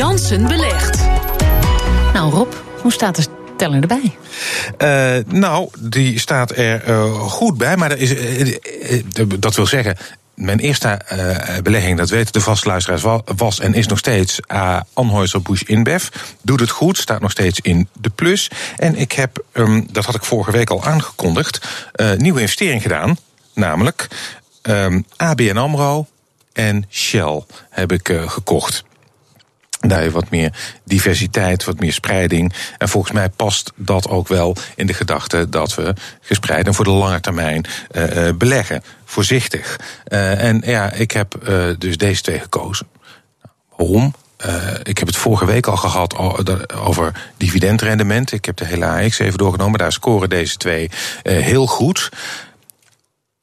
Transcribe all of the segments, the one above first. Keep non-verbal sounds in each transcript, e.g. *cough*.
Jansen belegt. Nou Rob, hoe staat de teller erbij? Uh, nou, die staat er uh, goed bij. Maar er is, uh, dat wil zeggen, mijn eerste uh, belegging, dat weten de vastluisteraars, was en is nog steeds uh, Anheuser Busch InBev. Doet het goed, staat nog steeds in de plus. En ik heb, um, dat had ik vorige week al aangekondigd, uh, nieuwe investering gedaan. Namelijk um, ABN AMRO en Shell heb ik uh, gekocht. Daar je wat meer diversiteit, wat meer spreiding. En volgens mij past dat ook wel in de gedachte dat we gespreid en voor de lange termijn uh, beleggen. Voorzichtig. Uh, en ja, ik heb dus deze twee gekozen. Waarom? Ik heb het vorige week al gehad over dividendrendement. Ik heb de hele AX even doorgenomen. Daar scoren deze twee heel goed.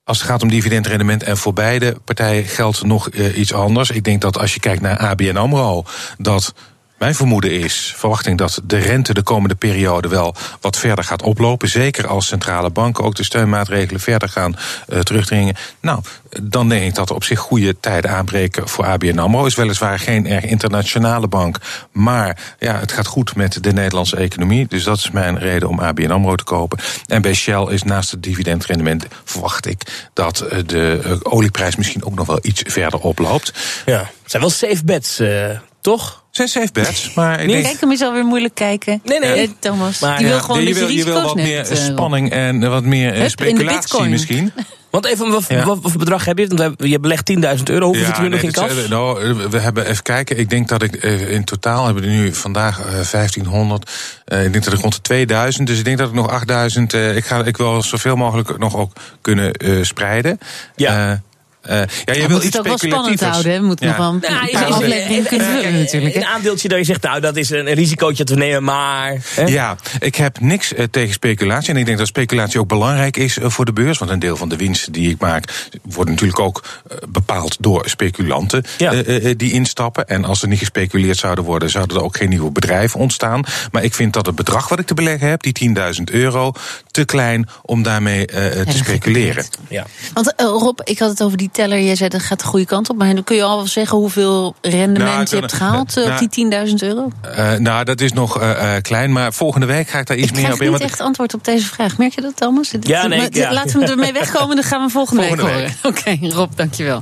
Als het gaat om dividendrendement en voor beide partijen geldt nog uh, iets anders. Ik denk dat als je kijkt naar ABN AMRO, dat mijn vermoeden is, verwachting dat de rente de komende periode wel wat verder gaat oplopen. Zeker als centrale banken ook de steunmaatregelen verder gaan uh, terugdringen. Nou, dan denk ik dat er op zich goede tijden aanbreken voor ABN AMRO. Is weliswaar geen erg internationale bank, maar ja, het gaat goed met de Nederlandse economie. Dus dat is mijn reden om ABN AMRO te kopen. En bij Shell is naast het dividendrendement verwacht ik dat de olieprijs misschien ook nog wel iets verder oploopt. Ja, het zijn wel safe bets, uh, toch? Zijn safe bets, maar ik denk... Kijk hem is alweer moeilijk kijken. Nee, nee, uh, Thomas. Maar, die wil gewoon je dat wil, je je wil wat meer uh, spanning en wat meer Hup, speculatie misschien. *laughs* Want even, wat, ja. wat, wat bedrag heb je? Want je belegt 10.000 euro. Hoeveel ja, zit er nu nee, nog in kas? Is, nou, we hebben even kijken. Ik denk dat ik in totaal hebben we nu vandaag uh, 1500. Uh, ik denk dat ik rond de 2000. Dus ik denk dat ik nog 8000. Uh, ik, ga, ik wil zoveel mogelijk nog ook kunnen uh, spreiden. Ja. Uh, ja, je ja, wil moet iets het ook wel spannend houden. Hè? We moeten ja. nog wel een Nou, paar afleveringen kunnen vullen natuurlijk. Een aandeeltje dat je zegt, nou, dat is een risicootje dat we nemen, maar... Hè? Ja, ik heb niks uh, tegen speculatie. En ik denk dat speculatie ook belangrijk is uh, voor de beurs. Want een deel van de winsten die ik maak... wordt natuurlijk ook uh, bepaald door speculanten ja. die instappen. En als er niet gespeculeerd zouden worden... zouden er ook geen nieuwe bedrijven ontstaan. Maar ik vind dat het bedrag wat ik te beleggen heb, die 10.000 euro... te klein om daarmee te speculeren. Ja. Want Rob, ik had het over die teller. Jij zei dat gaat de goede kant op. Maar dan kun je al wel zeggen hoeveel rendement Nou, je hebt gehaald *laughs* nou, op die 10.000 euro? Uh, nou, dat is nog uh, klein, maar volgende week ga ik daar iets ik meer op in. Ik krijg niet echt antwoord op deze vraag. Merk je dat, Thomas? Ja, nee, ja. Laten we ermee wegkomen, dan gaan we volgende, volgende week horen. Oké, okay, Rob, dankjewel.